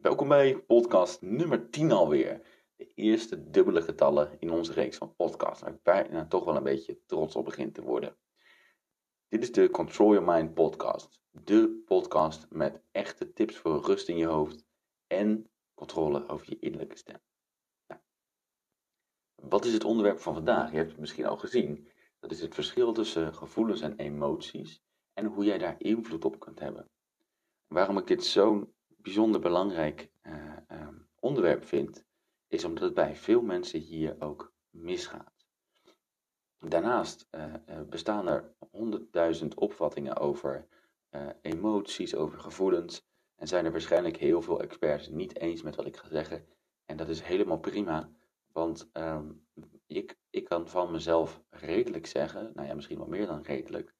Welkom bij podcast nummer 10 alweer. De eerste dubbele getallen in onze reeks van podcasts, waar ik bijna toch wel een beetje trots op begin te worden. Dit is de Control Your Mind podcast. De podcast met echte tips voor rust in je hoofd en controle over je innerlijke stem. Nou, wat is het onderwerp van vandaag? Je hebt het misschien al gezien. Dat is het verschil tussen gevoelens en emoties en hoe jij daar invloed op kunt hebben. Waarom ik dit zo'n bijzonder belangrijk uh, um, onderwerp vind, is omdat het bij veel mensen hier ook misgaat. Daarnaast uh, bestaan er honderdduizend opvattingen over emoties, over gevoelens. En zijn er waarschijnlijk heel veel experts niet eens met wat ik ga zeggen. En dat is helemaal prima, want um, ik, ik kan van mezelf redelijk zeggen, nou ja, misschien wel meer dan redelijk,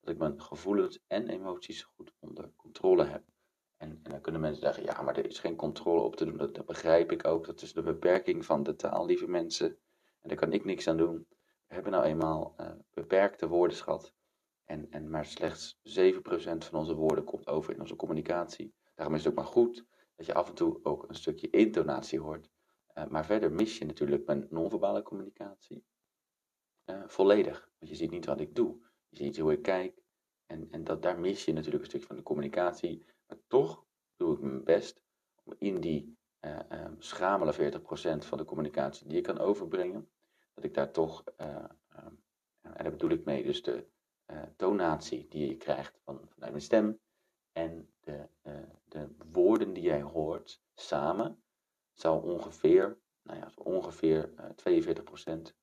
dat ik mijn gevoelens en emoties goed onder controle heb. En, en, dan kunnen mensen zeggen, ja, maar er is geen controle op te doen. Dat, begrijp ik ook. Dat is de beperking van de taal, lieve mensen. En daar kan ik niks aan doen. We hebben nou eenmaal uh, beperkte woordenschat. En, en maar slechts 7% van onze woorden komt over in onze communicatie. Daarom is het ook maar goed dat je af en toe ook een stukje intonatie hoort. Uh, maar verder mis je natuurlijk mijn non-verbale communicatie uh, volledig. Want je ziet niet wat ik doe. Je ziet hoe ik kijk. En, en dat, daar mis je natuurlijk een stukje van de communicatie. Maar toch doe ik mijn best om in die uh, schamele 40% van de communicatie die je kan overbrengen, dat ik daar toch, uh, en daar bedoel ik mee dus de tonatie die je krijgt van, vanuit mijn stem en de, de woorden die jij hoort samen, zal ongeveer, nou ja, ongeveer 42%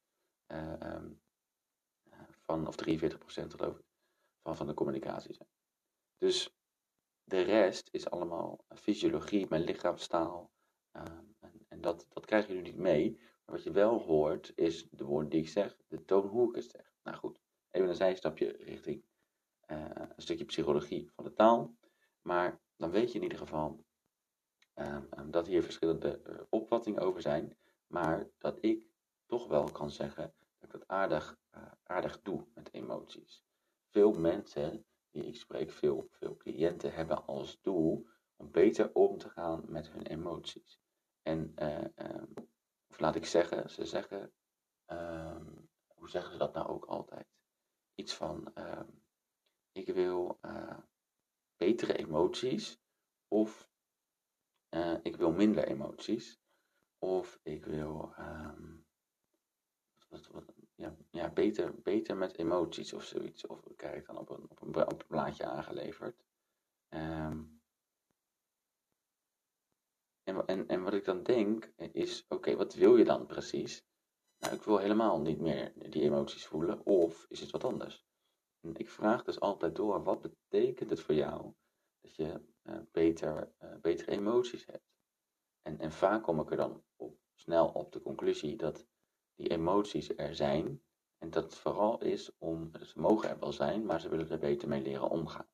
um, van, of 43% geloof ik, van, van de communicatie zijn. Dus de rest is allemaal fysiologie, mijn lichaamstaal. Um, en, en dat, dat krijg je nu niet mee. Maar wat je wel hoort, is de woorden die ik zeg, de toon hoe ik het zeg. Nou goed, even een zijstapje richting uh, een stukje psychologie van de taal. Maar dan weet je in ieder geval um, um, dat hier verschillende uh, opvattingen over zijn. Maar dat ik toch wel kan zeggen dat ik dat aardig, uh, aardig doe met emoties. Veel mensen ik spreek, veel, veel cliënten hebben als doel om beter om te gaan met hun emoties. En, uh, um, of laat ik zeggen, ze zeggen, um, hoe zeggen ze dat nou ook altijd? Iets van, um, ik wil uh, betere emoties, of uh, ik wil minder emoties, of ik wil, ja, ja, beter, beter met emoties of zoiets. Of we krijgen dan op een, op een, op een blaadje aangeleverd. Um, en, en, en wat ik dan denk is, oké, wat wil je dan precies? Nou, ik wil helemaal niet meer die emoties voelen. Of is het wat anders? En ik vraag dus altijd door, wat betekent het voor jou dat je uh, beter, uh, betere emoties hebt? En, en vaak kom ik er dan op, snel op de conclusie dat die emoties er zijn. En dat vooral is om, ze mogen er wel zijn, maar ze willen er beter mee leren omgaan.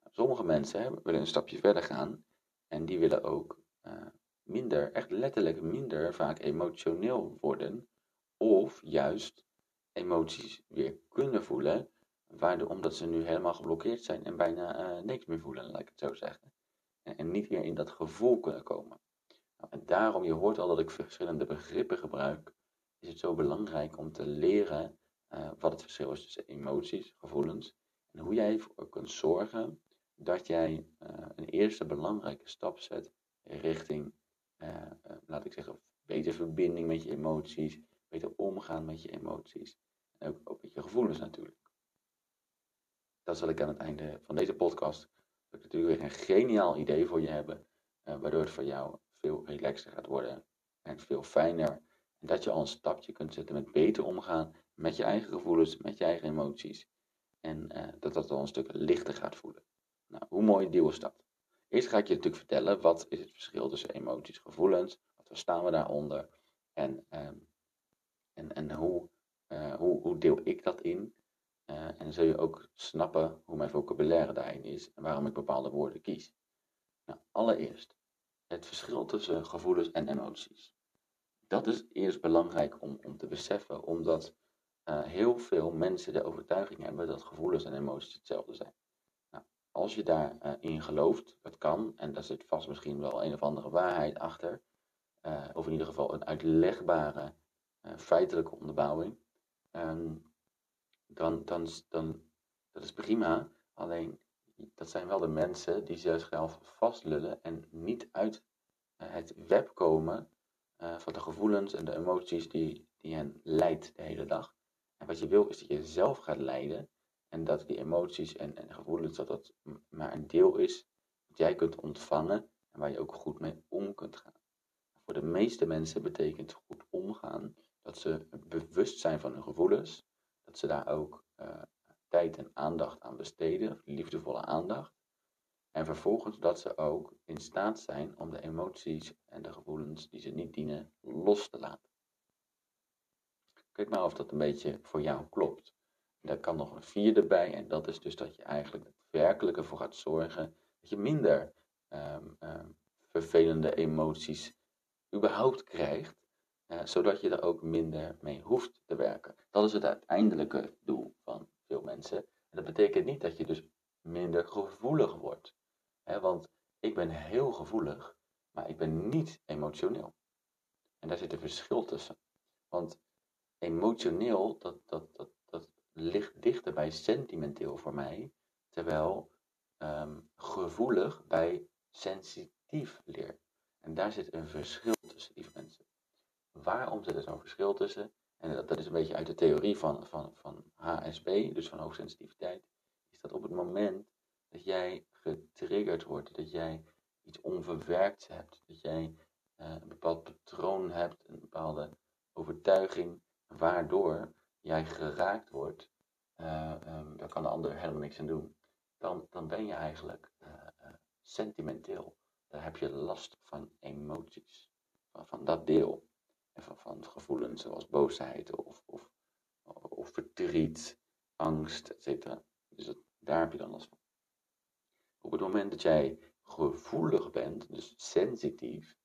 Nou, sommige mensen willen een stapje verder gaan en die willen ook uh, minder, echt letterlijk minder vaak emotioneel worden. Of juist emoties weer kunnen voelen, waardoor, omdat ze nu helemaal geblokkeerd zijn en bijna uh, niks meer voelen, laat ik het zo zeggen. En, en niet meer in dat gevoel kunnen komen. Nou, en daarom, je hoort al dat ik verschillende begrippen gebruik is het zo belangrijk om te leren uh, wat het verschil is tussen emoties, gevoelens en hoe jij ervoor kunt zorgen dat jij uh, een eerste belangrijke stap zet richting, uh, laat ik zeggen, beter verbinding met je emoties, beter omgaan met je emoties en ook, met je gevoelens natuurlijk. Dat zal ik aan het einde van deze podcast ik natuurlijk weer een geniaal idee voor je hebben, waardoor het voor jou veel relaxer gaat worden en veel fijner en dat je al een stapje kunt zetten met beter omgaan met je eigen gevoelens, met je eigen emoties. En uh, dat dat al een stuk lichter gaat voelen. Nou, hoe mooi deal is dat? Eerst ga ik je natuurlijk vertellen wat is het verschil tussen emoties, gevoelens, wat verstaan we daaronder en, um, en, en hoe, uh, hoe, hoe deel ik dat in. Uh, en dan zul je ook snappen hoe mijn vocabulaire daarin is en waarom ik bepaalde woorden kies. Nou, allereerst het verschil tussen gevoelens en emoties dat is eerst belangrijk om, om te beseffen, omdat uh, heel veel mensen de overtuiging hebben dat gevoelens en emoties hetzelfde zijn. Nou, als je daarin in gelooft, dat kan, en daar zit vast misschien wel een of andere waarheid achter, uh, of in ieder geval een uitlegbare feitelijke onderbouwing, um, dan, dan, dan dat is prima. Alleen dat zijn wel de mensen die zichzelf vastlullen en niet uit het web komen van de gevoelens en de emoties die, die hen leidt de hele dag. En wat je wil is dat je zelf gaat leiden en dat die emoties en, en gevoelens, dat dat maar een deel is wat jij kunt ontvangen en waar je ook goed mee om kunt gaan. Voor de meeste mensen betekent goed omgaan dat ze bewust zijn van hun gevoelens, dat ze daar ook uh, tijd en aandacht aan besteden, liefdevolle aandacht. En vervolgens dat ze ook in staat zijn om de emoties en de gevoelens die ze niet dienen los te laten. Kijk maar of dat een beetje voor jou klopt. Daar kan nog een vierde bij en dat is dus dat je eigenlijk het werkelijke voor gaat zorgen dat je minder um, um, vervelende emoties überhaupt krijgt, uh, zodat je er ook minder mee hoeft te werken. Dat is het uiteindelijke doel van veel mensen. En dat betekent niet dat je dus minder gevoelig wordt. Want ik ben heel gevoelig, maar ik ben niet emotioneel. En daar zit een verschil tussen. Want emotioneel, dat, dat, dat, dat ligt dichter bij sentimenteel voor mij, terwijl um, gevoelig bij sensitief leer. En daar zit een verschil tussen, die mensen. Waarom zit er zo'n verschil tussen? En dat, dat, is een beetje uit de theorie van, van, van HSP, dus van hoogsensitiviteit, is dat op het moment dat jij getriggerd wordt, dat jij iets onverwerkt hebt, dat jij uh, een bepaald patroon hebt, een bepaalde overtuiging, waardoor jij geraakt wordt, uh, daar kan de ander helemaal niks aan doen, dan, dan ben je eigenlijk uh, sentimenteel. Dan heb je last van emoties, van, van dat deel. En van, van gevoelens zoals boosheid of, of, of verdriet, angst, etc. Dus dat, daar heb je dan last van. Op het moment dat jij gevoelig bent, dus sensitief,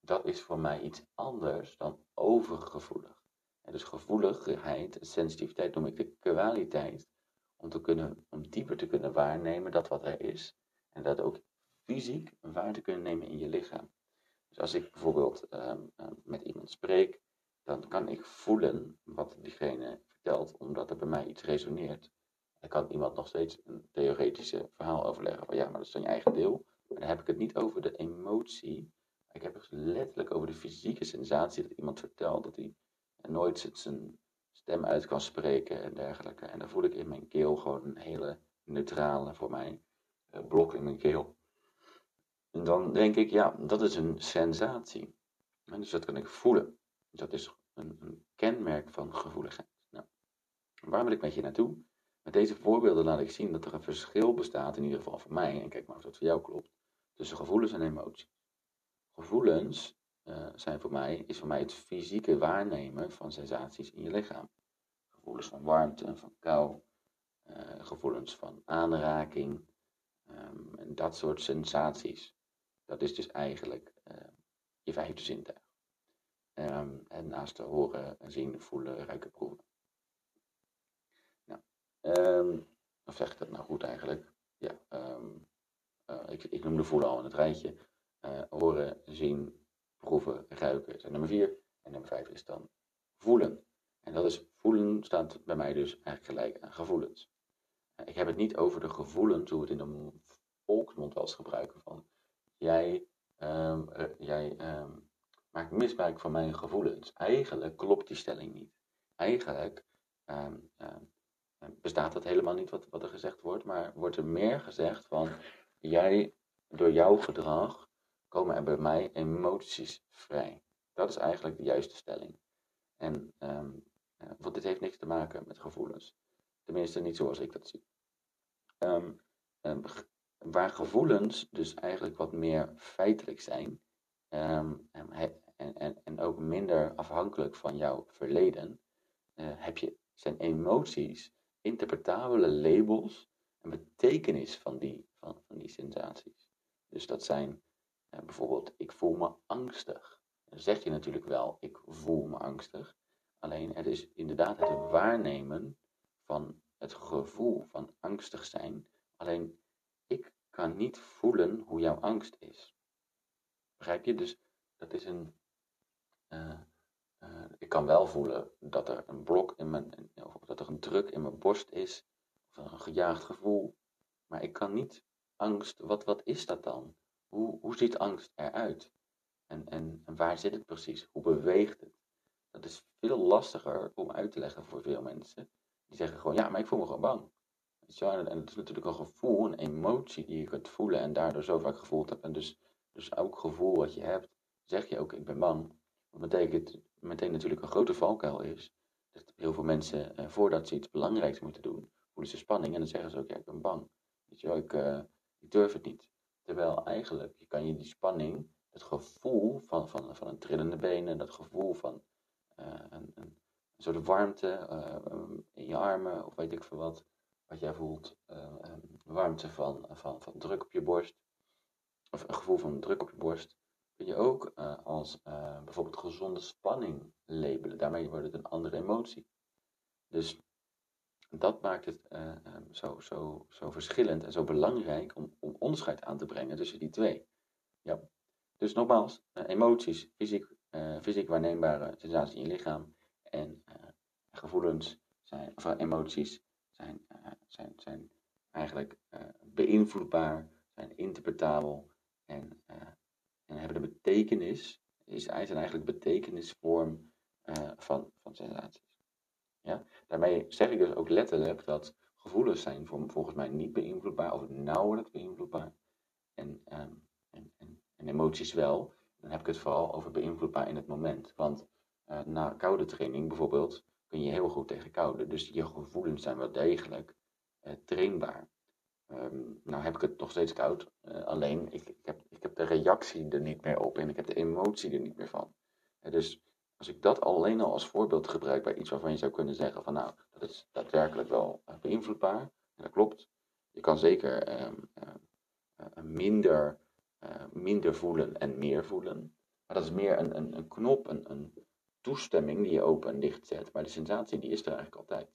dat is voor mij iets anders dan overgevoelig. En dus gevoeligheid, sensitiviteit noem ik de kwaliteit om, te kunnen, om dieper te kunnen waarnemen dat wat er is. En dat ook fysiek waar te kunnen nemen in je lichaam. Dus als ik bijvoorbeeld um, met iemand spreek, dan kan ik voelen wat diegene vertelt, omdat er bij mij iets resoneert. Dan kan iemand nog steeds een theoretische verhaal overleggen van ja, maar dat is dan je eigen deel. Maar dan heb ik het niet over de emotie. Ik heb het letterlijk over de fysieke sensatie dat iemand vertelt dat hij nooit zijn stem uit kan spreken en dergelijke. En dan voel ik in mijn keel gewoon een hele neutrale, voor mij, uh, blok in mijn keel. En dan denk ik, ja, dat is een sensatie. En dus dat kan ik voelen. Dat is een, een kenmerk van gevoeligheid. Nou, waar wil ik met je naartoe? Met deze voorbeelden laat ik zien dat er een verschil bestaat, in ieder geval voor mij, en kijk maar of dat voor jou klopt, tussen gevoelens en emoties. Gevoelens uh, zijn voor mij, is voor mij het fysieke waarnemen van sensaties in je lichaam. Gevoelens van warmte en van kou, uh, gevoelens van aanraking um, en dat soort sensaties. Dat is dus eigenlijk uh, je vijfde zintuig. Um, en naast de horen, zien, voelen, ruiken, proeven. Um, of zeg ik dat nou goed eigenlijk? Ja, ik, ik noemde voelen al in het rijtje. horen, zien, proeven, ruiken zijn nummer vier. En nummer vijf is dan voelen. En dat is voelen staat bij mij dus eigenlijk gelijk aan gevoelens. Eh, ik heb het niet over de gevoelens, hoe we het in de volksmond wel eens gebruiken van jij, um, jij maakt misbruik van mijn gevoelens. Eigenlijk klopt die stelling niet. Eigenlijk bestaat dat helemaal niet wat, wat er gezegd wordt, maar wordt er meer gezegd van jij door jouw gedrag komen er bij mij emoties vrij. Dat is eigenlijk de juiste stelling. En, um, want dit heeft niks te maken met gevoelens. Tenminste, niet zoals ik dat zie. Um, um, waar gevoelens dus eigenlijk wat meer feitelijk zijn. en, en, en ook minder afhankelijk van jouw verleden. Uh, heb je, zijn emoties interpretabele labels en betekenis van die, van, van die sensaties. Dus dat zijn bijvoorbeeld, ik voel me angstig. Dan zeg je natuurlijk wel, ik voel me angstig. Alleen het is inderdaad het waarnemen van het gevoel van angstig zijn. Alleen ik kan niet voelen hoe jouw angst is. Begrijp je? Dus dat is een. Uh, uh, ik kan wel voelen dat er een blok in mijn. of dat er een druk in mijn borst is. Of een gejaagd gevoel. Maar ik kan niet angst. Wat, wat is dat dan? Hoe, hoe ziet angst eruit? En, en, en waar zit het precies? Hoe beweegt het? Dat is veel lastiger om uit te leggen voor veel mensen. Die zeggen gewoon, ja, maar ik voel me gewoon bang. En het is natuurlijk een gevoel, een emotie die je kunt voelen en daardoor zo vaak gevoeld hebt. En dus, dus elk gevoel wat je hebt, zeg je ook, ik ben bang. Wat betekent meteen natuurlijk een grote valkuil is. Dat heel veel mensen, eh, voordat ze iets belangrijks moeten doen, voelen ze spanning en dan zeggen ze ook, ja, ik ben bang. Weet je wel, ik, ik durf het niet. Terwijl eigenlijk, je kan je die spanning, het gevoel van, van, van een trillende benen, dat gevoel van uh, een, een, soort warmte uh, in je armen of weet ik veel wat, wat jij voelt, uh, warmte van, van, van druk op je borst, of een gevoel van druk op je borst, je ook als bijvoorbeeld gezonde spanning labelen. Daarmee wordt het een andere emotie. Dus dat maakt het zo, zo, zo verschillend en zo belangrijk om, om onderscheid aan te brengen tussen die twee. Ja. Dus nogmaals, emoties, fysiek, fysiek waarneembare sensaties in je lichaam en gevoelens zijn, of emoties zijn, zijn, zijn eigenlijk beïnvloedbaar, zijn interpretabel en, en hebben de betekenis, is, zijn eigenlijk betekenisvorm van, van sensaties. Ja? Daarmee zeg ik dus ook letterlijk dat gevoelens zijn volgens mij niet beïnvloedbaar of nauwelijks beïnvloedbaar en, um, en, en, en, emoties wel. Dan heb ik het vooral over beïnvloedbaar in het moment. Want na koude training bijvoorbeeld kun je heel goed tegen koude. Dus je gevoelens zijn wel degelijk uh, trainbaar. Um, nou heb ik het nog steeds koud, uh, alleen ik, ik, heb, ik heb de reactie er niet meer op en ik heb de emotie er niet meer van. Dus als ik dat alleen al als voorbeeld gebruik bij iets waarvan je zou kunnen zeggen van nou, dat is daadwerkelijk wel beïnvloedbaar, en dat klopt. Je kan zeker um, minder, minder voelen en meer voelen. Maar dat is meer een, een, een knop, een, een, toestemming die je open en dicht zet. Maar de sensatie die is er eigenlijk altijd.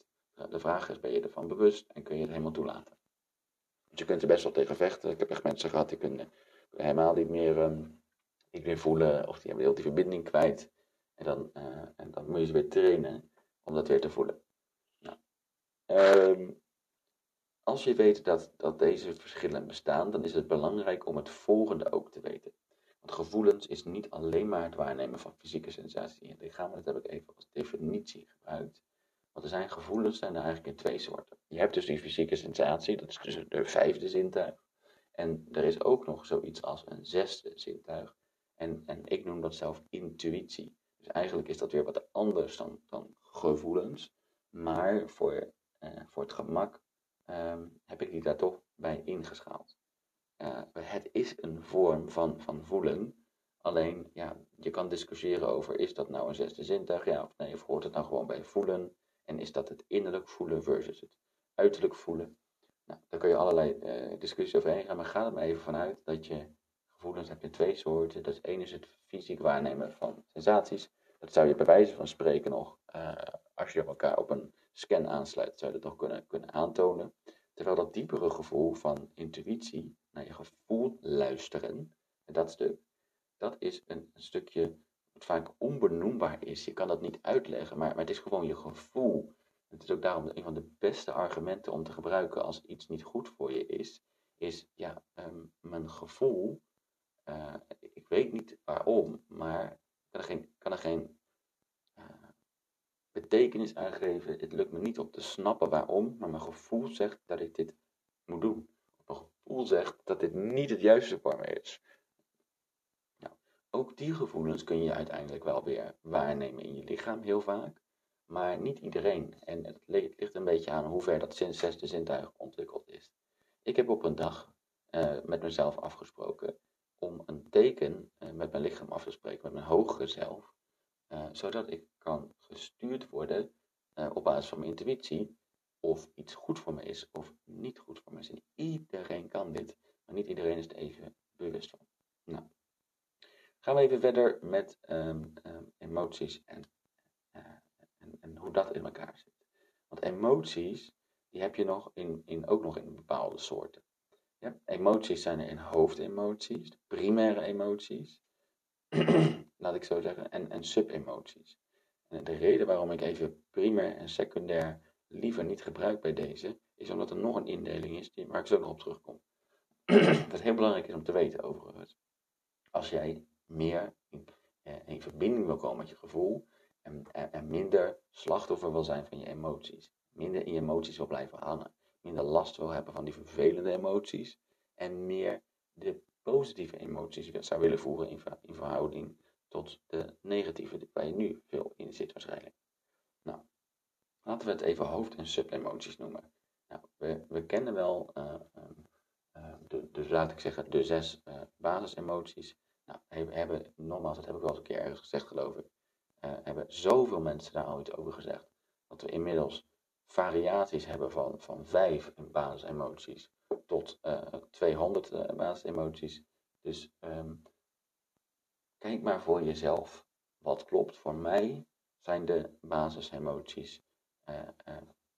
De vraag is, ben je ervan bewust en kun je het helemaal toelaten? Dus je kunt er best wel tegen vechten. Ik heb echt mensen gehad die kunnen helemaal niet meer, um, niet voelen. Of die hebben heel die verbinding kwijt. En dan, uh, en dan moet je ze weer trainen om dat weer te voelen. Nou, um, als je weet dat, dat deze verschillen bestaan, dan is het belangrijk om het volgende ook te weten gevoelens is niet alleen maar het waarnemen van fysieke sensaties in het lichaam. Dat heb ik even als definitie gebruikt. Want er zijn gevoelens, zijn er eigenlijk in twee soorten. Je hebt dus die fysieke sensatie, dat is dus de vijfde zintuig. En er is ook nog zoiets als een zesde zintuig. En, en ik noem dat zelf intuïtie. Dus eigenlijk is dat weer wat anders dan, dan gevoelens. Maar voor, eh, voor het gemak ehm, heb ik die daar toch bij ingeschaald. Uh, het is een vorm van, van voelen. Alleen, ja, je kan discussiëren over, is dat nou een zesde zintuig, ja of nee, of hoort het nou gewoon bij voelen? En is dat het innerlijk voelen versus het uiterlijk voelen? Nou, daar kun je allerlei uh, discussies overheen gaan, maar ga er maar even vanuit dat je gevoelens hebt in twee soorten. Dat is één is het fysiek waarnemen van sensaties. Dat zou je bij wijze van spreken nog, uh, als je elkaar op een scan aansluit, zou je dat nog kunnen, kunnen aantonen. Terwijl dat diepere gevoel van intuïtie, naar je gevoel luisteren, en dat stuk, dat is een, een, stukje wat vaak onbenoembaar is. Je kan dat niet uitleggen, maar, maar het is gewoon je gevoel. Het is ook daarom een van de beste argumenten om te gebruiken als iets niet goed voor je is, is ja, um, mijn gevoel, uh, ik weet niet waarom, maar kan er geen, kan er geen betekenis aangeven. Het lukt me niet om te snappen waarom, maar mijn gevoel zegt dat ik dit moet doen. Mijn gevoel zegt dat dit niet het juiste voor mij is. Nou, ook die gevoelens kun je uiteindelijk wel weer waarnemen in je lichaam, heel vaak. Maar niet iedereen. En het ligt een beetje aan hoe ver dat zesde zintuig ontwikkeld is. Ik heb op een dag uh, met mezelf afgesproken om een teken uh, met mijn lichaam af te spreken, met mijn hogere zelf. Uh, zodat ik kan gestuurd worden op basis van mijn intuïtie of iets goed voor me is of niet goed voor me is. En iedereen kan dit, maar niet iedereen is er even bewust van. Nou, gaan we even verder met um, um, emoties en, uh, en, en, hoe dat in elkaar zit. Want emoties, die heb je nog in, in, ook nog in bepaalde soorten. Ja, emoties zijn er in hoofdemoties, primaire emoties, laat ik zo zeggen, en, en subemoties. En de reden waarom ik even primair en secundair liever niet gebruik bij deze, is omdat er nog een indeling is die, waar ik zo nog op terugkom. Wat heel belangrijk is om te weten overigens. Als jij meer in, eh, in verbinding wil komen met je gevoel en, en, en, minder slachtoffer wil zijn van je emoties, minder in je emoties wil blijven hangen, minder last wil hebben van die vervelende emoties en meer de positieve emoties zou willen voeren in, in verhouding tot de negatieve waar je nu veel in zit waarschijnlijk. Nou, laten we het even hoofd- en subemoties noemen. Nou, we, we kennen wel, uh, uh, de, dus laat ik zeggen, de zes uh, basisemoties. Nou, hebben, nogmaals, dat heb ik wel eens een keer ergens gezegd geloof ik, hebben zoveel mensen daar ooit over gezegd, dat we inmiddels variaties hebben van, van vijf basisemoties tot 200 basisemoties. Dus um, Kijk maar voor jezelf wat klopt. Voor mij zijn de basisemoties uh,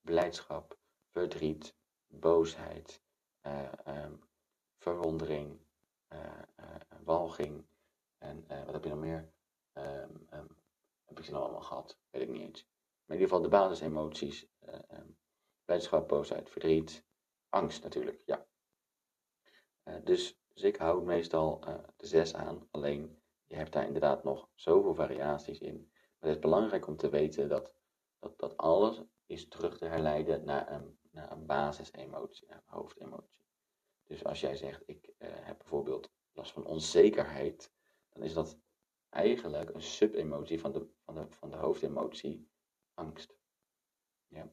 blijdschap, verdriet, boosheid, um, verwondering, walging en wat heb je nog meer? Um, heb ik ze nou allemaal gehad? Weet ik niet eens. In ieder geval de basisemoties, blijdschap, boosheid, verdriet, angst natuurlijk, ja. dus, dus ik hou meestal de zes aan, alleen je hebt daar inderdaad nog zoveel variaties in. Maar het is belangrijk om te weten dat, dat, dat alles is terug te herleiden naar een, naar een basisemotie, een hoofdemotie. Dus als jij zegt, ik heb bijvoorbeeld last van onzekerheid, dan is dat eigenlijk een subemotie van de, van de, van de hoofdemotie angst. Ja.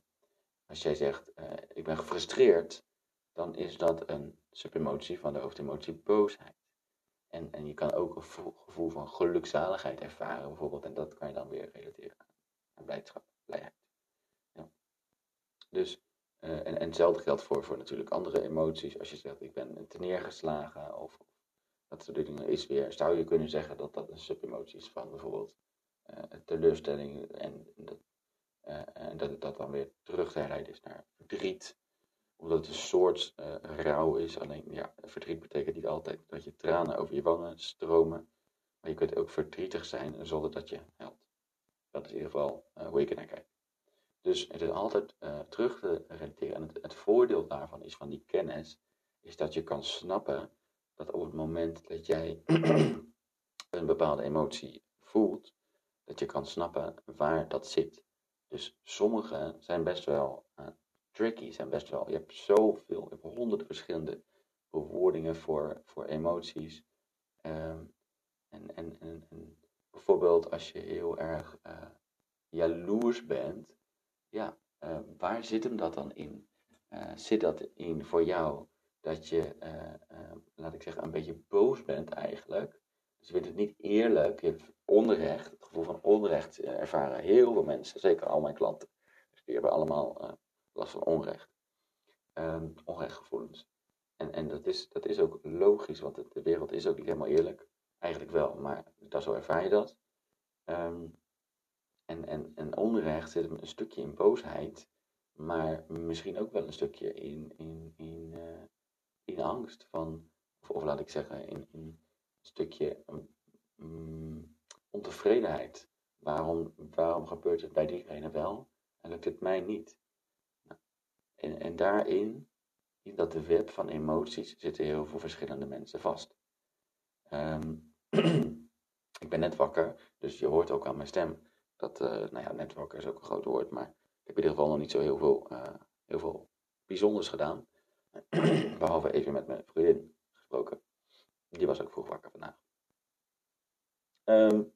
Als jij zegt, uh, ik ben gefrustreerd, dan is dat een subemotie van de hoofdemotie boosheid. En, en je kan ook een gevoel van gelukzaligheid ervaren, bijvoorbeeld. En dat kan je dan weer relateren aan blijdschap, blijheid. Ja. Dus, uh, en, en hetzelfde geldt voor, voor natuurlijk andere emoties. Als je zegt, ik ben neergeslagen of, dat soort dingen is weer, zou je kunnen zeggen dat dat een subemotie is van bijvoorbeeld uh, teleurstelling en dat, uh, en dat het dat dan terug te herleiden is naar verdriet omdat het een soort uh, rouw is. Alleen ja, verdriet betekent niet altijd dat je tranen over je wangen stromen. Maar je kunt ook verdrietig zijn zonder dat je helpt. Dat is in ieder geval uh, hoe ik kijk. Dus het is altijd uh, terug te relateren. En het, voordeel daarvan is van die kennis, is dat je kan snappen dat op het moment dat jij een bepaalde emotie voelt, dat je kan snappen waar dat zit. Dus sommige zijn best wel tricky zijn best wel. Je hebt zoveel, je hebt honderden verschillende bewoordingen voor, voor emoties. Um, en, en, en, en, bijvoorbeeld als je heel erg uh, jaloers bent, ja, uh, waar zit hem dat dan in? Zit dat in voor jou dat je, laat ik zeggen, een beetje boos bent eigenlijk? Je vindt het niet eerlijk, je hebt onrecht, het gevoel van onrecht ervaren heel veel mensen, zeker al mijn klanten. Dus die hebben allemaal last van onrecht. Um, onrechtgevoelens. En, en dat, is, dat is ook logisch, want de wereld is ook niet helemaal eerlijk. Eigenlijk wel, maar dat, zo ervaar je dat. Um, en, en, en onrecht zit een stukje in boosheid, maar misschien ook wel een stukje in, in, in, uh, in angst. Van, of, of, laat ik zeggen, in, stukje um, ontevredenheid. Waarom, waarom gebeurt het bij diegene wel en lukt het mij niet? En, en daarin, in dat web van emoties, zitten heel veel verschillende mensen vast. Um, ik ben net wakker, dus je hoort ook aan mijn stem dat, uh, nou ja, net wakker is ook een groot woord, maar ik heb in ieder geval nog niet zo heel veel, uh, heel veel bijzonders gedaan. Behalve even met mijn vriendin gesproken. Die was ook vroeg wakker vandaag. Um,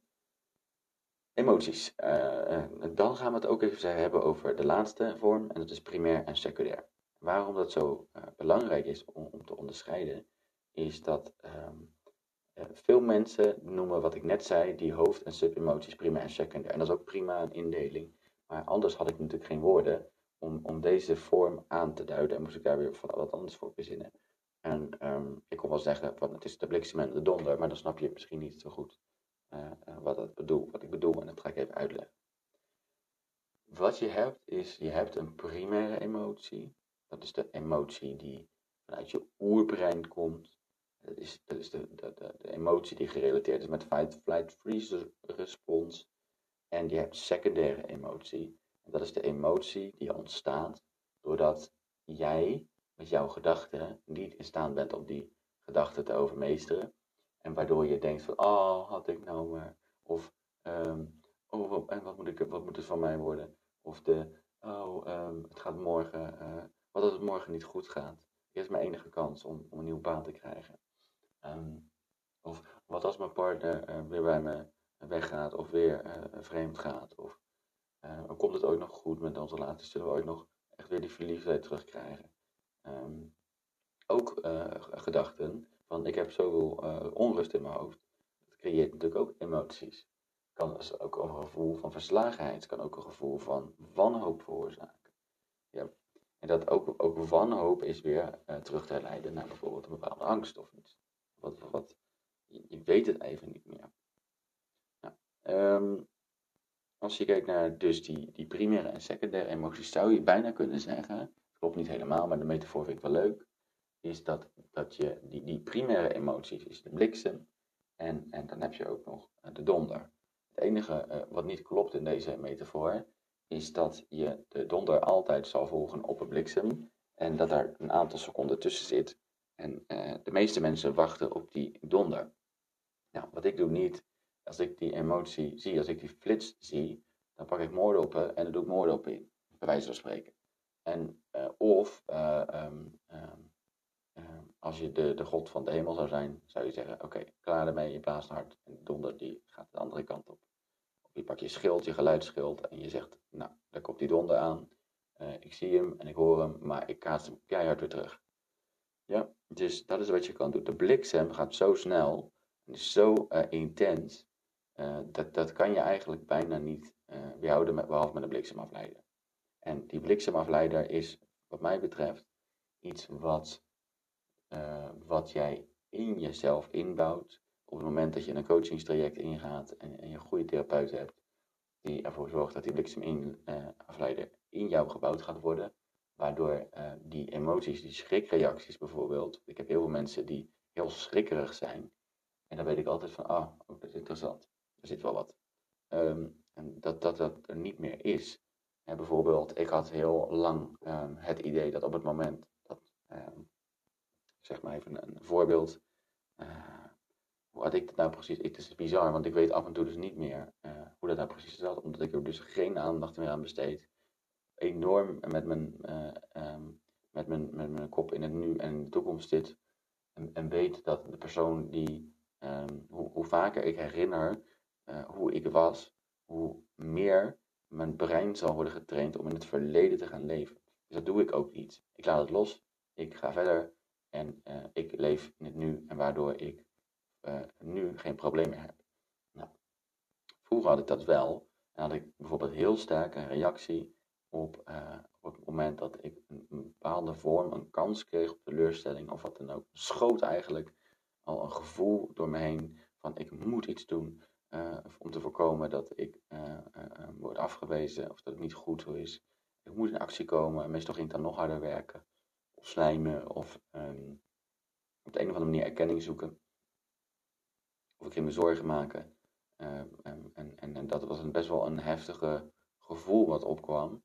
Emoties. Uh, dan gaan we het ook even hebben over de laatste vorm, en dat is primair en secundair. Waarom dat zo uh, belangrijk is om, om, te onderscheiden, is dat uh, veel mensen noemen wat ik net zei, die hoofd- en subemoties primair en secundair. En dat is ook prima een indeling, maar anders had ik natuurlijk geen woorden om, om deze vorm aan te duiden en moest ik daar weer van wat anders voor verzinnen. En um, ik kon wel zeggen, van, het is de bliksem en de donder, maar dan snap je het misschien niet zo goed wat, bedoel, wat ik bedoel en dat ga ik even uitleggen. Wat je hebt is, je hebt een primaire emotie. Dat is de emotie die vanuit je oerbrein komt. Dat is, dat is de, de, de, emotie die gerelateerd is met fight, flight, freeze respons. En je hebt secundaire emotie. En dat is de emotie die ontstaat doordat jij met jouw gedachten niet in staat bent om die gedachten te overmeesteren. En waardoor je denkt van, oh, had ik nou maar. Of, um, oh, en wat moet, ik, wat moet het van mij worden? Of de, oh, um, het gaat morgen, uh, wat als het morgen niet goed gaat? Dit is mijn enige kans om, om een nieuwe baan te krijgen. Um, of wat als mijn partner uh, weer bij me weggaat of weer uh, vreemd gaat? Of komt het ooit nog goed met onze relatie? Zullen we ooit nog echt weer die verliefdheid terugkrijgen? Ook gedachten van ik heb zoveel onrust in mijn hoofd. Creëert natuurlijk ook emoties. Kan dus ook een gevoel van verslagenheid, kan ook een gevoel van wanhoop veroorzaken. Ja. En dat ook, ook wanhoop is weer terug te leiden naar bijvoorbeeld een bepaalde angst of iets. Wat, wat, je weet het even niet meer. Um, als je kijkt naar dus die, die primaire en secundaire emoties, zou je bijna kunnen zeggen, klopt niet helemaal, maar de metafoor vind ik wel leuk, is dat, dat je die, die primaire emoties is de bliksem en, en dan heb je ook nog eh, de donder. Het enige uh, wat niet klopt in deze metafoor is dat je de donder altijd zal volgen op een bliksem en dat daar een aantal seconden tussen zit. En uh, de meeste mensen wachten op die donder. Nou, wat ik doe niet, als ik die emotie zie, als ik die flits zie, dan pak ik moordoppen en dan doe ik moordop in, bij wijze van spreken. En, of um, um, als je de, de God van de hemel zou zijn, zou je zeggen: Oké, klaar ermee, je blaast hard en de donder die gaat de andere kant op. Of je pakt je schild, je geluidsschild en je zegt: Nou, daar komt die donder aan. Uh, ik zie hem en ik hoor hem, maar ik kaats hem keihard weer terug. Ja, dus dat is wat je kan doen. De bliksem gaat zo snel en is zo intens uh, dat, dat kan je eigenlijk bijna niet weerhouden, met, behalve met een bliksemafleider. En die bliksemafleider is, wat mij betreft, iets wat, uh, wat jij in jezelf inbouwt. Op het moment dat je een coachingstraject ingaat en, en je een goede therapeut hebt, die ervoor zorgt dat die bliksemafleider in jou gebouwd gaat worden. Waardoor die emoties, die schrikreacties bijvoorbeeld. Ik heb heel veel mensen die heel schrikkerig zijn. En dan weet ik altijd van, ah, oh, dat is interessant er zit wel wat. Um, en dat, dat dat er niet meer is. Bijvoorbeeld, ik had heel lang um, het idee dat op het moment dat, um, zeg maar even een voorbeeld, uh, hoe had ik dat nou precies? Het is bizar, want ik weet af en toe dus niet meer uh, hoe dat nou precies zat, omdat ik er dus geen aandacht meer aan besteed. Enorm met mijn, uh, met mijn, met mijn kop in het nu en in de toekomst zit. En, en weet dat de persoon die, hoe, hoe vaker ik herinner uh, hoe ik was, hoe meer mijn brein zal worden getraind om in het verleden te gaan leven. Dus dat doe ik ook niet. Ik laat het los, ik ga verder en uh, ik leef in het nu en waardoor ik uh, nu geen probleem meer heb. Nou, vroeger had ik dat wel en had ik bijvoorbeeld heel sterk een reactie op, op het moment dat ik een, bepaalde vorm, een kans kreeg op teleurstelling of wat dan ook. Schoot eigenlijk al een gevoel door me heen van ik moet iets doen. Om te voorkomen dat ik word afgewezen of dat het niet goed is. Ik moet in actie komen en meestal ging ik dan nog harder werken. Slijmen of um, op de een of andere manier erkenning zoeken. Of ik ging me zorgen maken. En, en, en, dat was een best wel een heftige gevoel wat opkwam.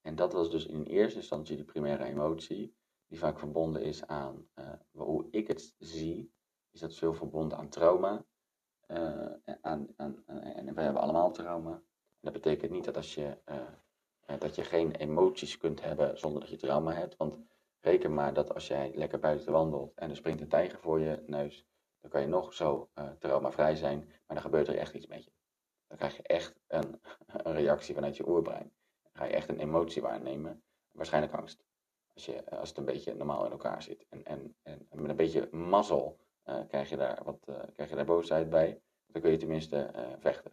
En dat was dus in eerste instantie de primaire emotie, die vaak verbonden is aan hoe ik het zie, is dat veel verbonden aan trauma uh, aan, aan, en we hebben allemaal trauma. Dat betekent niet dat als je, uh, dat je geen emoties kunt hebben zonder dat je trauma hebt. Want reken maar dat als jij lekker buiten wandelt en er springt een tijger voor je neus, dan kan je nog zo uh, traumavrij zijn, maar dan gebeurt er echt iets met je. Dan krijg je echt een, een reactie vanuit je oerbrein. Dan ga je echt een emotie waarnemen, waarschijnlijk angst. Als, je, als het een beetje normaal in elkaar zit. En, en, en met een beetje mazzel uh, krijg, je daar wat, krijg je daar boosheid bij. Dan kun je tenminste vechten.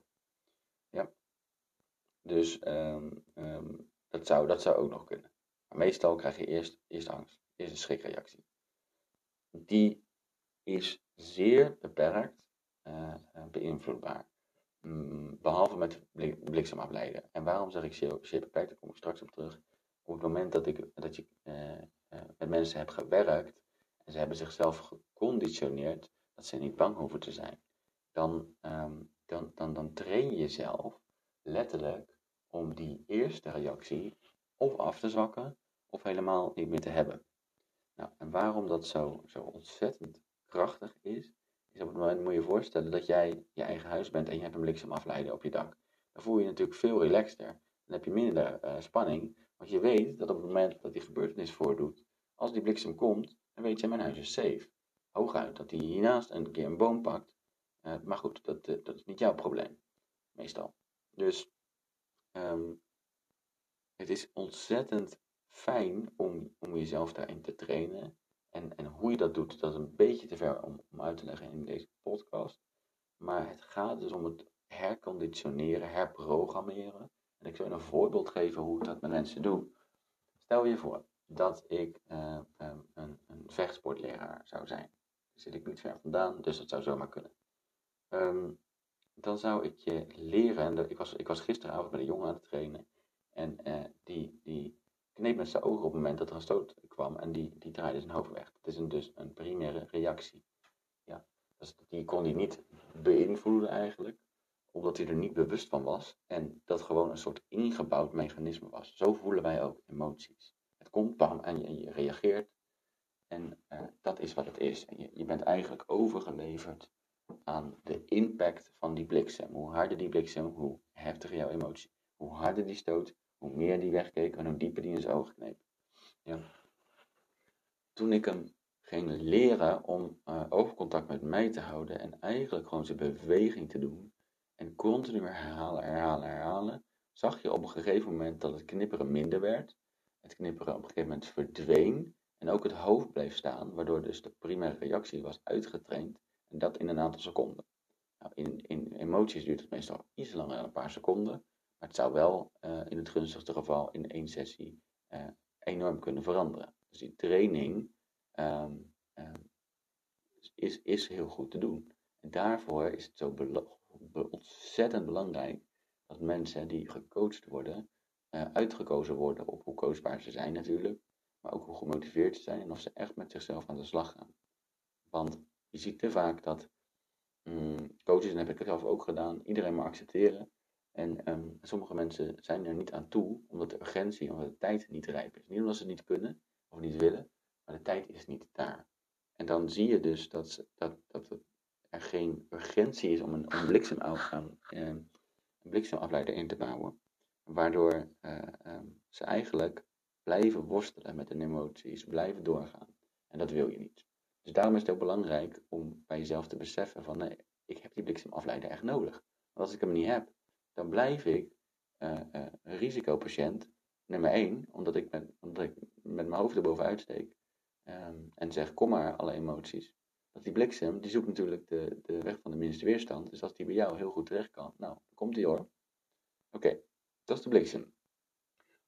Ja. Dus um, um, dat, zou, dat zou ook nog kunnen. Maar meestal krijg je eerst, eerst angst. Eerst een schrikreactie. Die is zeer beperkt beïnvloedbaar. Mm, behalve met bliksemafleiden. En waarom zeg ik zeer, beperkt? Daar kom ik straks op terug. Op het moment dat, ik, dat je met mensen hebt gewerkt en ze hebben zichzelf geconditioneerd dat ze niet bang hoeven te zijn, dan, ehm, dan, dan, dan train je jezelf letterlijk om die eerste reactie of af te zwakken of helemaal niet meer te hebben. Nou, en waarom dat zo, zo ontzettend krachtig is, is op het moment moet je je voorstellen dat jij je eigen huis bent en je hebt een bliksemafleider op je dak. Dan voel je je natuurlijk veel relaxter. Dan heb je minder uh, spanning, want je weet dat op het moment dat die gebeurtenis voordoet, als die bliksem komt, dan weet je mijn huis is safe. Hooguit dat hij hiernaast een keer een boom pakt. Uh, maar goed, dat, uh, dat is niet jouw probleem. Meestal. Dus um, het is ontzettend fijn om, om jezelf daarin te trainen. En, en hoe je dat doet, dat is een beetje te ver om, om uit te leggen in deze podcast. Maar het gaat dus om het herconditioneren, herprogrammeren. En ik zal je een voorbeeld geven hoe ik dat met mensen doe. Stel je voor dat ik uh, um, een, een vechtsportleraar zou zijn. Daar zit ik niet ver vandaan, dus dat zou zomaar kunnen. Um, dan zou ik je leren, en ik was, ik was gisteravond met een jongen aan het trainen. En uh, die, die kneep met zijn ogen op het moment dat er een stoot kwam en die, die draaide zijn hoofd weg. Dat is een, dus een primaire reactie. Ja, dus die kon hij niet beïnvloeden eigenlijk, omdat hij er niet bewust van was. En dat gewoon een soort ingebouwd mechanisme was. Zo voelen wij ook emoties. Het komt, bam, en je, reageert. En uh, dat is wat het is. Je, je bent eigenlijk overgeleverd aan de impact van die bliksem. Hoe harder die bliksem, hoe heftiger jouw emotie. Hoe harder die stoot, hoe meer die wegkeek en hoe dieper die in zijn ogen kneep. Ja. Toen ik hem ging leren om uh, oogcontact met mij te houden en eigenlijk gewoon zijn beweging te doen en continu herhalen, herhalen, herhalen, zag je op een gegeven moment dat het knipperen minder werd. Het knipperen op een gegeven moment verdween en ook het hoofd bleef staan, waardoor dus de primaire reactie was uitgetraind en dat in een aantal seconden. Nou, in, in emoties duurt het meestal iets langer dan een paar seconden. Maar het zou wel uh, in het gunstigste geval in één sessie uh, enorm kunnen veranderen. Dus die training um, um, is, is heel goed te doen. En daarvoor is het zo ontzettend belangrijk dat mensen die gecoacht worden, uh, uitgekozen worden op hoe coachbaar ze zijn natuurlijk. Maar ook hoe gemotiveerd ze zijn en of ze echt met zichzelf aan de slag gaan. Want je ziet te vaak dat um, coaches, en dat heb ik zelf ook gedaan, iedereen maar accepteren. En um, sommige mensen zijn er niet aan toe, omdat de urgentie, omdat de tijd niet rijp is. Niet omdat ze het niet kunnen of niet willen, maar de tijd is niet daar. En dan zie je dus dat, dat, dat er geen urgentie is om een, om een bliksemafleider in te bouwen. Waardoor uh, um, ze eigenlijk blijven worstelen met hun emoties, blijven doorgaan. En dat wil je niet. Dus daarom is het ook belangrijk om bij jezelf te beseffen van nee, ik heb die bliksemafleider echt nodig. Want als ik hem niet heb, dan blijf ik uh, uh, risicopatiënt nummer 1, omdat ik met, met mijn hoofd erbovenuit steek um, en zeg kom maar alle emoties. Dat die bliksem, die zoekt natuurlijk de, de weg van de minste weerstand. Dus als die bij jou heel goed terecht kan, nou, dan komt die hoor. Oké, dat is de bliksem.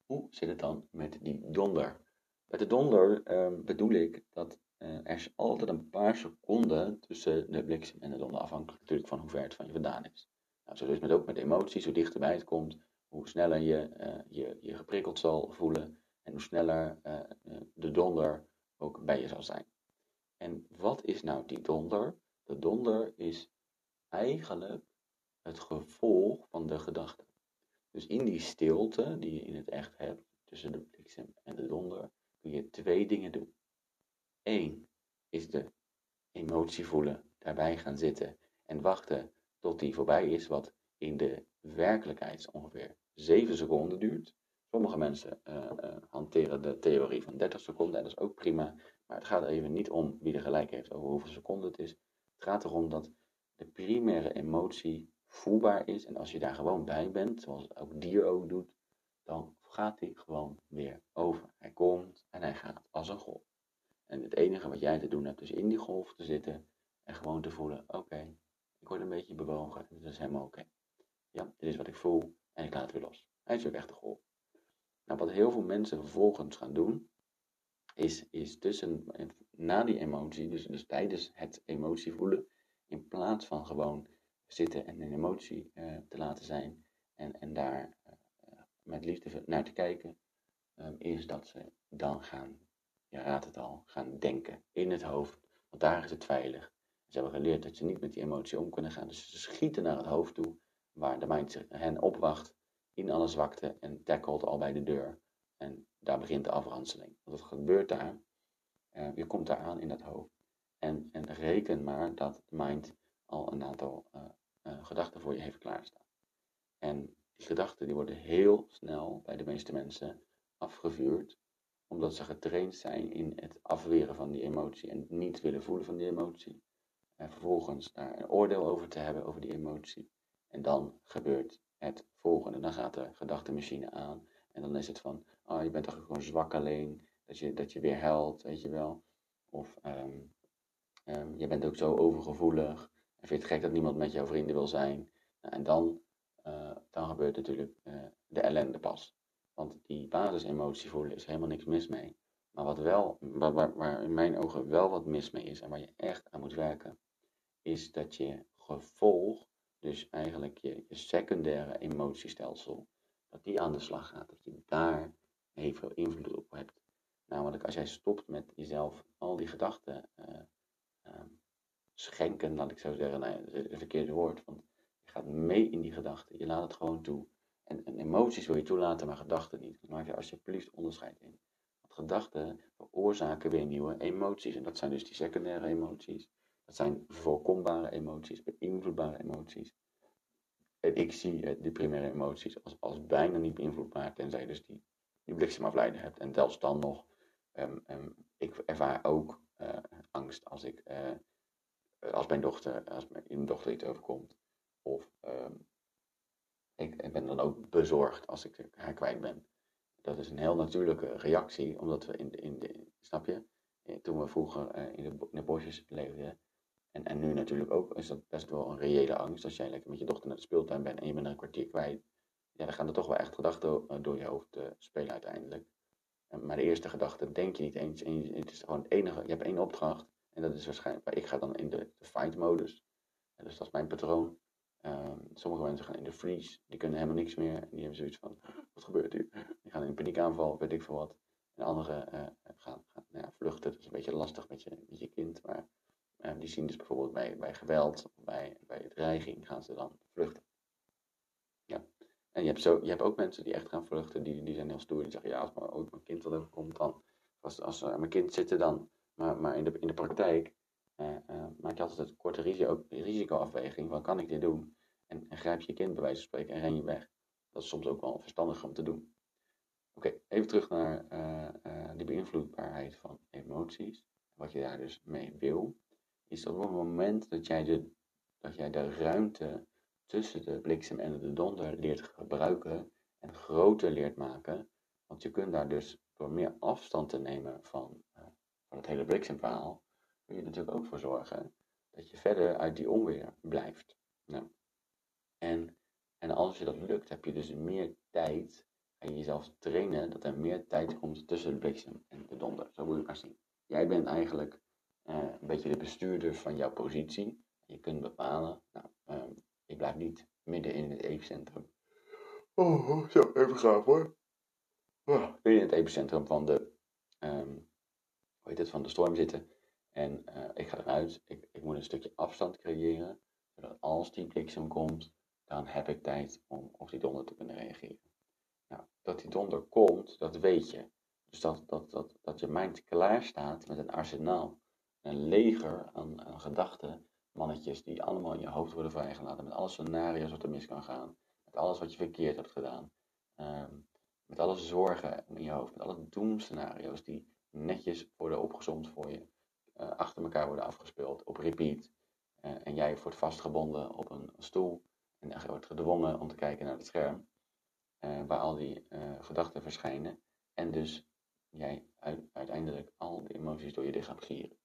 Hoe zit het dan met die donder? Met de donder um, bedoel ik dat uh, er is altijd een paar seconden tussen de bliksem en de donder, afhankelijk natuurlijk van hoe ver het van je vandaan is. Nou, zo is ook met emoties, hoe dichterbij het komt, hoe sneller je uh, je, je geprikkeld zal voelen en hoe sneller uh, de donder ook bij je zal zijn. En wat is nou die donder? De donder is eigenlijk het gevolg van de gedachte. Dus in die stilte die je in het echt hebt, tussen de bliksem en de donder, kun je twee dingen doen. Eén is de emotie voelen, daarbij gaan zitten en wachten tot die voorbij is, wat in de werkelijkheid ongeveer 7 seconden duurt. Sommige mensen uh, uh, hanteren de theorie van 30 seconden en dat is ook prima. Maar het gaat even niet om wie er gelijk heeft over hoeveel seconden het is. Het gaat erom dat de primaire emotie voelbaar is. En als je daar gewoon bij bent, zoals elk dier ook doet, dan gaat die gewoon weer over. Hij komt en hij gaat als een golf. En het enige wat jij te doen hebt, is in die golf te zitten en gewoon te voelen: oké, ik word een beetje bewogen en dat is helemaal oké. Ja, dit is wat ik voel en ik laat het weer los. Hij is een golf. Nou, wat heel veel mensen vervolgens gaan doen, is, is tussen, na die emotie, dus, dus tijdens het emotie voelen, in plaats van gewoon zitten en een emotie uh, te laten zijn en, en daar uh, met liefde naar te kijken, um, is dat ze dan gaan je raadt het al, gaan denken in het hoofd, want daar is het veilig. Ze hebben geleerd dat ze niet met die emotie om kunnen gaan, dus ze schieten naar het hoofd toe, waar de mind hen opwacht in alle zwakte en tackelt al bij de deur. En daar begint de afranseling. Wat gebeurt daar? Uh, je komt daar aan in dat hoofd. En, en reken maar dat de mind al een aantal uh, uh, gedachten voor je heeft klaarstaan. En die gedachten die worden heel snel bij de meeste mensen afgevuurd, omdat ze getraind zijn in het afweren van die emotie en niet willen voelen van die emotie. En vervolgens daar een oordeel over te hebben over die emotie. En dan gebeurt het volgende. Dan gaat de gedachtenmachine aan. En dan is het van, oh, je bent toch gewoon zwak alleen. Dat je, dat je weer helpt, weet je wel. Of um, um, je bent ook zo overgevoelig. En vind je het gek dat niemand met jouw vrienden wil zijn. Nou, en dan, uh, dan gebeurt natuurlijk uh, de ellende pas. Want die basisemotie voelen is helemaal niks mis mee. Maar wat wel, waar, waar in mijn ogen wel wat mis mee is en waar je echt aan moet werken, is dat je gevolg, dus eigenlijk je, secundaire emotiestelsel, dat die aan de slag gaat. Dat je daar heel veel invloed op hebt. Namelijk als jij stopt met jezelf al die gedachten uh, uh, schenken, laat ik zo zeggen, nou, dat is het verkeerde woord, want je gaat mee in die gedachten, je laat het gewoon toe. En, emoties wil je toelaten, maar gedachten niet. Maak je alsjeblieft onderscheid in. Want gedachten veroorzaken weer nieuwe emoties. En dat zijn dus die secundaire emoties. Dat zijn voorkombare emoties, beïnvloedbare emoties. En ik zie eh, die primaire emoties als, als bijna niet beïnvloedbaar, tenzij dus die, die bliksemafleider hebt. En zelfs dan nog, um, um, ik ervaar ook uh, angst als ik, uh, als mijn dochter, als mijn dochter iets overkomt. Of um, ik, ik, ben dan ook bezorgd als ik haar kwijt ben. Dat is een heel natuurlijke reactie, omdat we in de, in de snap je, toen we vroeger in, de, in de bosjes leefden, en, en nu natuurlijk ook is dat best wel een reële angst. Als jij lekker met je dochter naar de speeltuin bent en je bent een kwartier kwijt. Ja, dan gaan er toch wel echt gedachten eh, door je hoofd uh, spelen uiteindelijk. Maar de eerste gedachte denk je niet eens. En het is gewoon het enige. Je hebt één opdracht. En dat is waarschijnlijk. Ik ga dan in de, de fight-modus. Dus dat is mijn patroon. Um, sommige mensen gaan in de freeze. Die kunnen helemaal niks meer. En die hebben zoiets van: wat gebeurt hier? Die gaan in een paniekaanval, weet ik veel wat. En anderen uh, gaan, gaan nou ja, vluchten. Dat is een beetje lastig met je, met je kind. Maar die zien dus bijvoorbeeld bij, bij geweld, bij, bij dreiging, gaan ze dan vluchten. Ja. En je hebt, zo, je hebt ook mensen die echt gaan vluchten, die, die zijn heel stoer. Die zeggen, ja, als mijn kind wat overkomt, dan. Als, als uh, mijn kind zit er dan. Maar, maar in, de, in de praktijk uh, maak je altijd een korte risico, risicoafweging. Wat kan ik dit doen? En, en, grijp je kind bij wijze van spreken en ren je weg. Dat is soms ook wel verstandig om te doen. Oké, even terug naar die beïnvloedbaarheid van emoties. Wat je daar dus mee wil is op het moment dat jij de, dat jij de ruimte tussen de bliksem en de donder leert gebruiken en groter leert maken. Want je kunt daar dus door meer afstand te nemen van, uh, van het hele bliksemverhaal, kun je natuurlijk ook voor zorgen dat je verder uit die onweer blijft. Nou, en, en als je dat lukt, heb je dus meer tijd en jezelf trainen dat er meer tijd komt tussen de bliksem en de donder. Zo moet je maar zien. Jij bent eigenlijk uh, een beetje de bestuurder van jouw positie. Je kunt bepalen, nou, uh, ik blijf niet midden in het epicentrum. Oh, zo, even gaaf hoor. Oh, in het epicentrum van de, um, hoe heet het, van de storm zitten. En uh, ik ga eruit, ik, ik moet een stukje afstand creëren, zodat als die bliksem komt, dan heb ik tijd om op die donder te kunnen reageren. Nou, dat die donder komt, dat weet je. Dus dat, dat, dat, dat je mind klaar staat met een arsenaal een leger aan, gedachten, mannetjes die allemaal in je hoofd worden vrijgelaten. Met alle scenario's wat er mis kan gaan. Met alles wat je verkeerd hebt gedaan. Ehm, met alle zorgen in je hoofd. Met alle doemscenario's die netjes worden opgezomd voor je. Uh, achter elkaar worden afgespeeld op repeat. Uh, en jij wordt vastgebonden op een stoel. En je wordt gedwongen om te kijken naar het scherm. Uh, waar al die gedachten verschijnen. En dus jij uiteindelijk al die emoties door je lichaam gieren.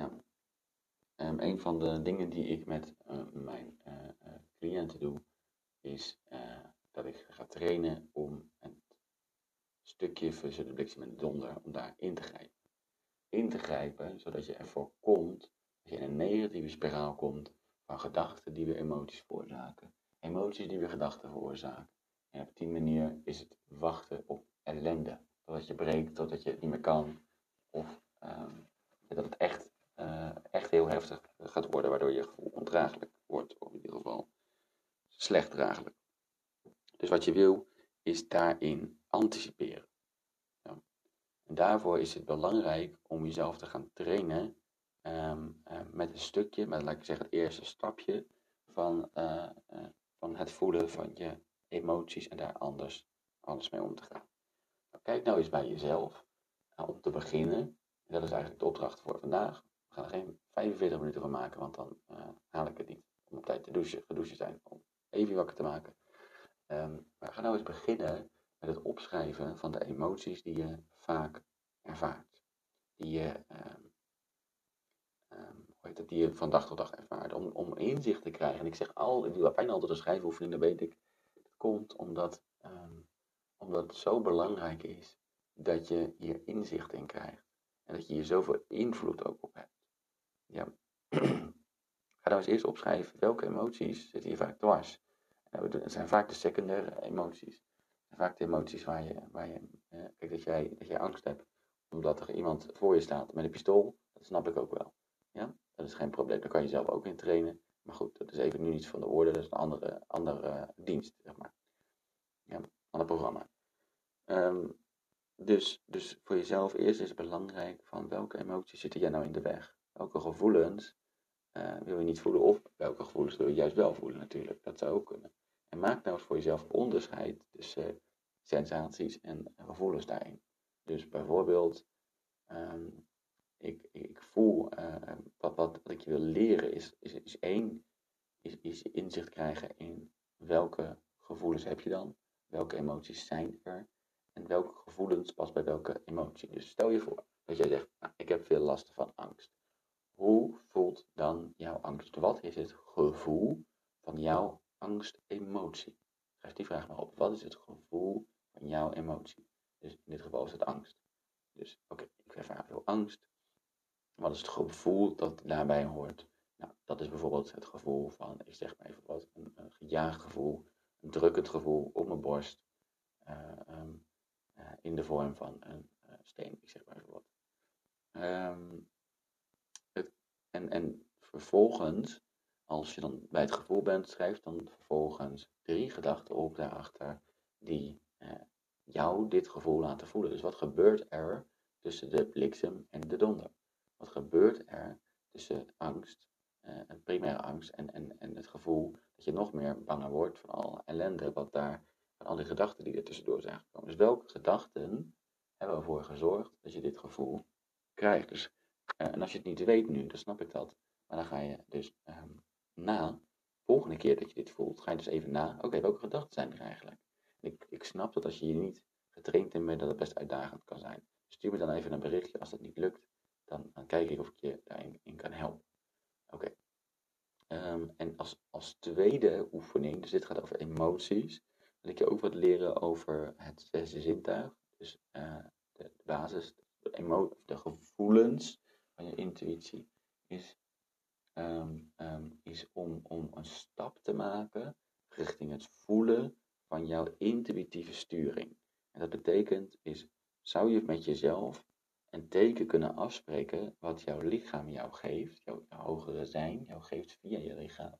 Um, een van de dingen die ik met uh, mijn uh, cliënten doe, is dat ik ga trainen om een stukje tussen de bliksem en de donder, om daar in te grijpen. In te grijpen, zodat je ervoor komt dat je in een negatieve spiraal komt van gedachten die weer emoties veroorzaken. Emoties die weer gedachten veroorzaken. En op die manier is het wachten op ellende. Totdat je breekt, totdat je het niet meer kan. of ehm, dat het echt, eh, echt heel heftig gaat worden, waardoor je gevoel ondraaglijk wordt, of in ieder geval slecht draaglijk. Dus wat je wil, is daarin anticiperen. Ja. En daarvoor is het belangrijk om jezelf te gaan trainen ehm, eh, met een stukje, met laat ik zeggen het eerste stapje van, eh, van het voelen van je emoties en daar anders alles mee om te gaan. Nou, kijk nou eens bij jezelf om te beginnen. Dat is eigenlijk de opdracht voor vandaag. We gaan er geen 45 minuten van maken, want dan uh, haal ik het niet. Om op tijd te douchen, gedouchen zijn, om even wakker te maken. Um, maar ga nou eens beginnen met het opschrijven van de emoties die je vaak ervaart. Die je, um, um, die je van dag tot dag ervaart. Om, om inzicht te krijgen. En ik zeg al, ik doe bijna altijd een schrijfoefening, dat weet ik. Het komt omdat, omdat het zo belangrijk is dat je hier inzicht in krijgt. En dat je hier zoveel invloed ook op hebt. Ja. Ga nou eens eerst opschrijven welke emoties zitten hier vaak dwars. Het zijn vaak de secundaire emoties. Vaak de emoties waar je, waar je eh, kijk dat jij, dat jij angst hebt omdat er iemand voor je staat met een pistool. Dat snap ik ook wel. Ja, dat is geen probleem. Daar kan je zelf ook in trainen. Maar goed, dat is even nu iets van de orde. Dat is een andere, andere dienst, zeg maar. Ja, ander programma. Um, dus, dus voor jezelf eerst is het belangrijk van welke emoties zitten jij nou in de weg? Welke gevoelens uh, wil je niet voelen of welke gevoelens wil je juist wel voelen natuurlijk. Dat zou ook kunnen. En maak nou eens voor jezelf onderscheid tussen sensaties en gevoelens daarin. Dus bijvoorbeeld, um, ik, ik voel, wat, wat, wat ik je wil leren is, is, is één, is, is inzicht krijgen in welke gevoelens heb je dan, welke emoties zijn er en welke gevoelens past bij welke emotie. Dus stel je voor dat jij zegt, nou, ik heb veel last van angst. Hoe voelt dan jouw angst? Wat is het gevoel van jouw angstemotie? Schrijf die vraag maar op. Wat is het gevoel van jouw emotie? Dus in dit geval is het angst. Dus oké, ik ervaar veel angst. Wat is het gevoel dat daarbij hoort? Nou, dat is bijvoorbeeld het gevoel van, ik zeg maar even wat, een, een gejaagd gevoel, een drukkend gevoel op mijn borst, uh, um, uh, in de vorm van een uh, steen, ik zeg maar even wat. Het, en, en vervolgens, als je dan bij het gevoel bent, schrijf dan vervolgens drie gedachten op daarachter die uh, jou dit gevoel laten voelen. Dus wat gebeurt er tussen de bliksem en de donder? Wat gebeurt er tussen angst, een primaire angst, en, en, en het gevoel dat je nog meer banger wordt van alle ellende wat daar van al die gedachten die er tussendoor zijn gekomen. Dus welke gedachten hebben ervoor gezorgd dat je dit gevoel krijgt? Dus, en als je het niet weet nu, dan snap ik dat. Maar dan ga je dus um, na, volgende keer dat je dit voelt, ga je dus even na, oké, welke gedachten zijn er eigenlijk? ik, ik snap dat als je hier niet getraind in bent, dat het best uitdagend kan zijn. Stuur me dan even een berichtje als dat niet lukt. Dan, dan kijk ik of ik je daarin in kan helpen. Oké. Um, en als, als tweede oefening, dus dit gaat over emoties, wil ik je ook wat leren over het zesde zintuig. Dus uh, de, basis, de, de gevoelens je intuïtie is, um, um, is om, om een stap te maken richting het voelen van jouw intuïtieve sturing. En dat betekent is, zou je met jezelf een teken kunnen afspreken wat jouw lichaam jou geeft, jouw, hogere zijn, jou geeft via je lichaam,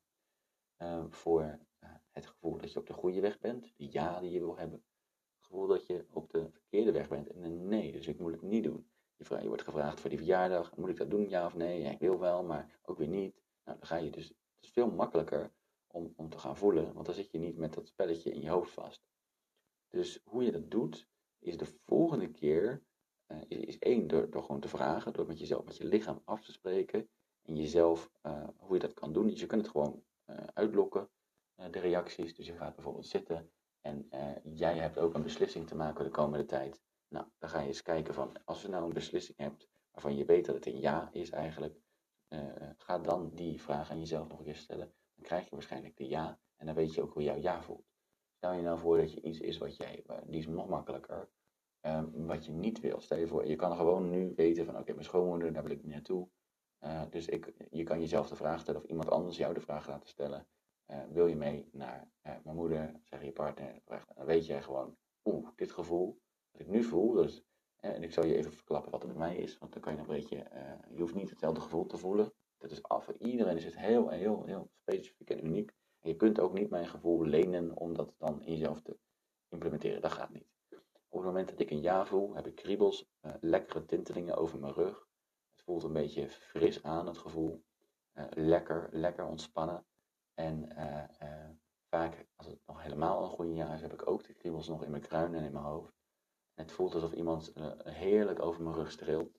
uh, voor het gevoel dat je op de goede weg bent, de ja die je wil hebben. Het gevoel dat je op de verkeerde weg bent en een nee, dus ik moet het niet doen. Je, je wordt gevraagd voor die verjaardag, moet ik dat doen, ja of nee? Ja, ik wil wel, maar ook weer niet. Nou, dan ga je dus, het is veel makkelijker om, om te gaan voelen, want dan zit je niet met dat spelletje in je hoofd vast. Dus hoe je dat doet, is de volgende keer, uh, is, één, door, gewoon te vragen, door met jezelf, met je lichaam af te spreken en jezelf, uh, hoe je dat kan doen. Dus je kunt het gewoon uh, uitlokken eh, de reacties. Dus je gaat bijvoorbeeld zitten en jij hebt ook een beslissing te maken de komende tijd. Nou, dan ga je eens kijken van, als je nou een beslissing hebt waarvan je weet dat het een ja is eigenlijk, uh, ga dan die vraag aan jezelf nog een keer stellen. Dan krijg je waarschijnlijk de ja en dan weet je ook hoe jouw ja voelt. Stel je nou voor dat je iets is wat jij, die is nog makkelijker, um, wat je niet wil. Stel je voor, je kan gewoon nu weten van, oké, mijn schoonmoeder, daar wil ik niet naartoe. Dus ik, je kan jezelf de vraag stellen of iemand anders jou de vraag laten stellen. Wil je mee naar mijn moeder, zeg je partner, dan weet jij gewoon, oeh, dit gevoel ik nu voel, dus En ik zal je even verklappen wat het met mij is, want dan kan je een beetje, uh, je hoeft niet hetzelfde gevoel te voelen. Dat is af. Voor iedereen is het heel, heel, heel specifiek en uniek. En je kunt ook niet mijn gevoel lenen om dat dan in jezelf te implementeren. Dat gaat niet. Op het moment dat ik een ja voel, heb ik kriebels, uh, lekkere tintelingen over mijn rug. Het voelt een beetje fris aan, het gevoel. Lekker, lekker ontspannen. En vaak, als het nog helemaal een goede jaar is, heb ik ook de kriebels nog in mijn kruin en in mijn hoofd. Het voelt alsof iemand uh, heerlijk over mijn rug streelt.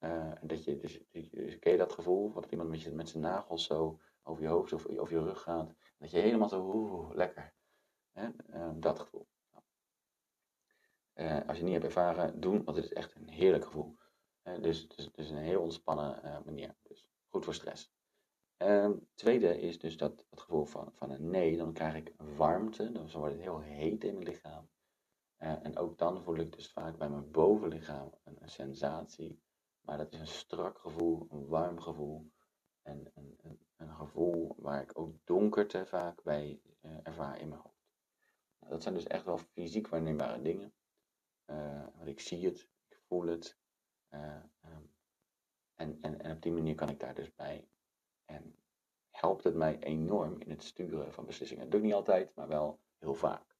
Uh, dat je, dus, dus, ken je dat gevoel? Dat iemand met, je, met zijn nagels zo over je hoofd of over je rug gaat. Dat je helemaal zo, oeh, lekker. Hè? Uh, dat gevoel. Als je niet hebt ervaren, doen, want het is echt een heerlijk gevoel. dus het is dus een heel ontspannen manier. Dus goed voor stress. Uh, tweede is dus dat, het gevoel van, van een nee. Dan krijg ik warmte, dan wordt het heel heet in mijn lichaam. Uh, en ook dan voel ik dus vaak bij mijn bovenlichaam een, sensatie. Maar dat is een strak gevoel, een warm gevoel. En een, een, een gevoel waar ik ook donkerte vaak bij uh, ervaar in mijn hoofd. Nou, dat zijn dus echt wel fysiek waarneembare dingen. Uh, want ik zie het, ik voel het. Um, en, en, en op die manier kan ik daar dus bij. En helpt het mij enorm in het sturen van beslissingen. Dat doe ik niet altijd, maar wel heel vaak.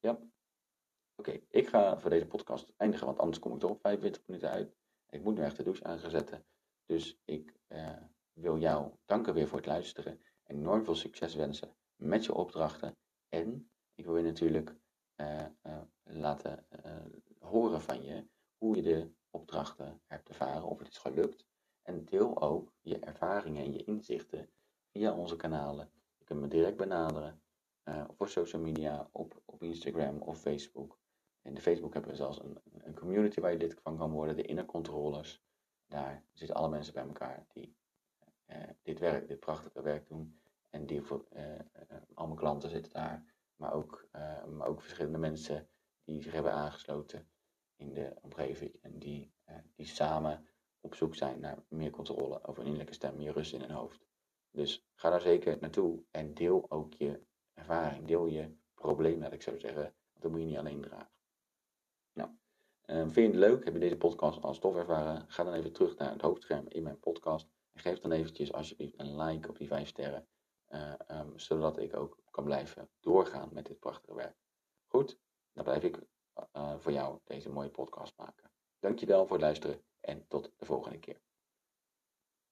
Ja, Oké, ik ga voor deze podcast eindigen, want anders kom ik er op 45 minuten uit. Ik moet nu echt de douche aangezetten. Dus ik uh, wil jou danken weer voor het luisteren. Enorm veel succes wensen met je opdrachten. En ik wil je natuurlijk uh, uh, laten horen van je hoe je de opdrachten hebt ervaren, of het is gelukt. En deel ook je ervaringen en je inzichten via onze kanalen. Je kunt me direct benaderen voor social media, op, op Instagram of Facebook. In de Facebook hebben we zelfs een, een community waar je lid van kan worden, de inner controllers. Daar zitten alle mensen bij elkaar die uh, dit werk, dit prachtige werk doen. En die voor, uh, al mijn klanten zitten daar, maar ook, maar ook verschillende mensen die zich hebben aangesloten in de omgeving. En die, die samen op zoek zijn naar meer controle over een innerlijke stem, meer rust in hun hoofd. Dus ga daar zeker naartoe en deel ook je ervaring, deel je probleem, laat ik zo zeggen. Want dat moet je niet alleen dragen. Uh, vind je het leuk? Heb je deze podcast als tof ervaren? Ga dan even terug naar het hoofdscherm in mijn podcast. En geef dan eventjes alsjeblieft een like op die 5 sterren. Uh, um, zodat ik ook kan blijven doorgaan met dit prachtige werk. Goed, dan blijf ik uh, voor jou deze mooie podcast maken. Dankjewel voor het luisteren en tot de volgende keer.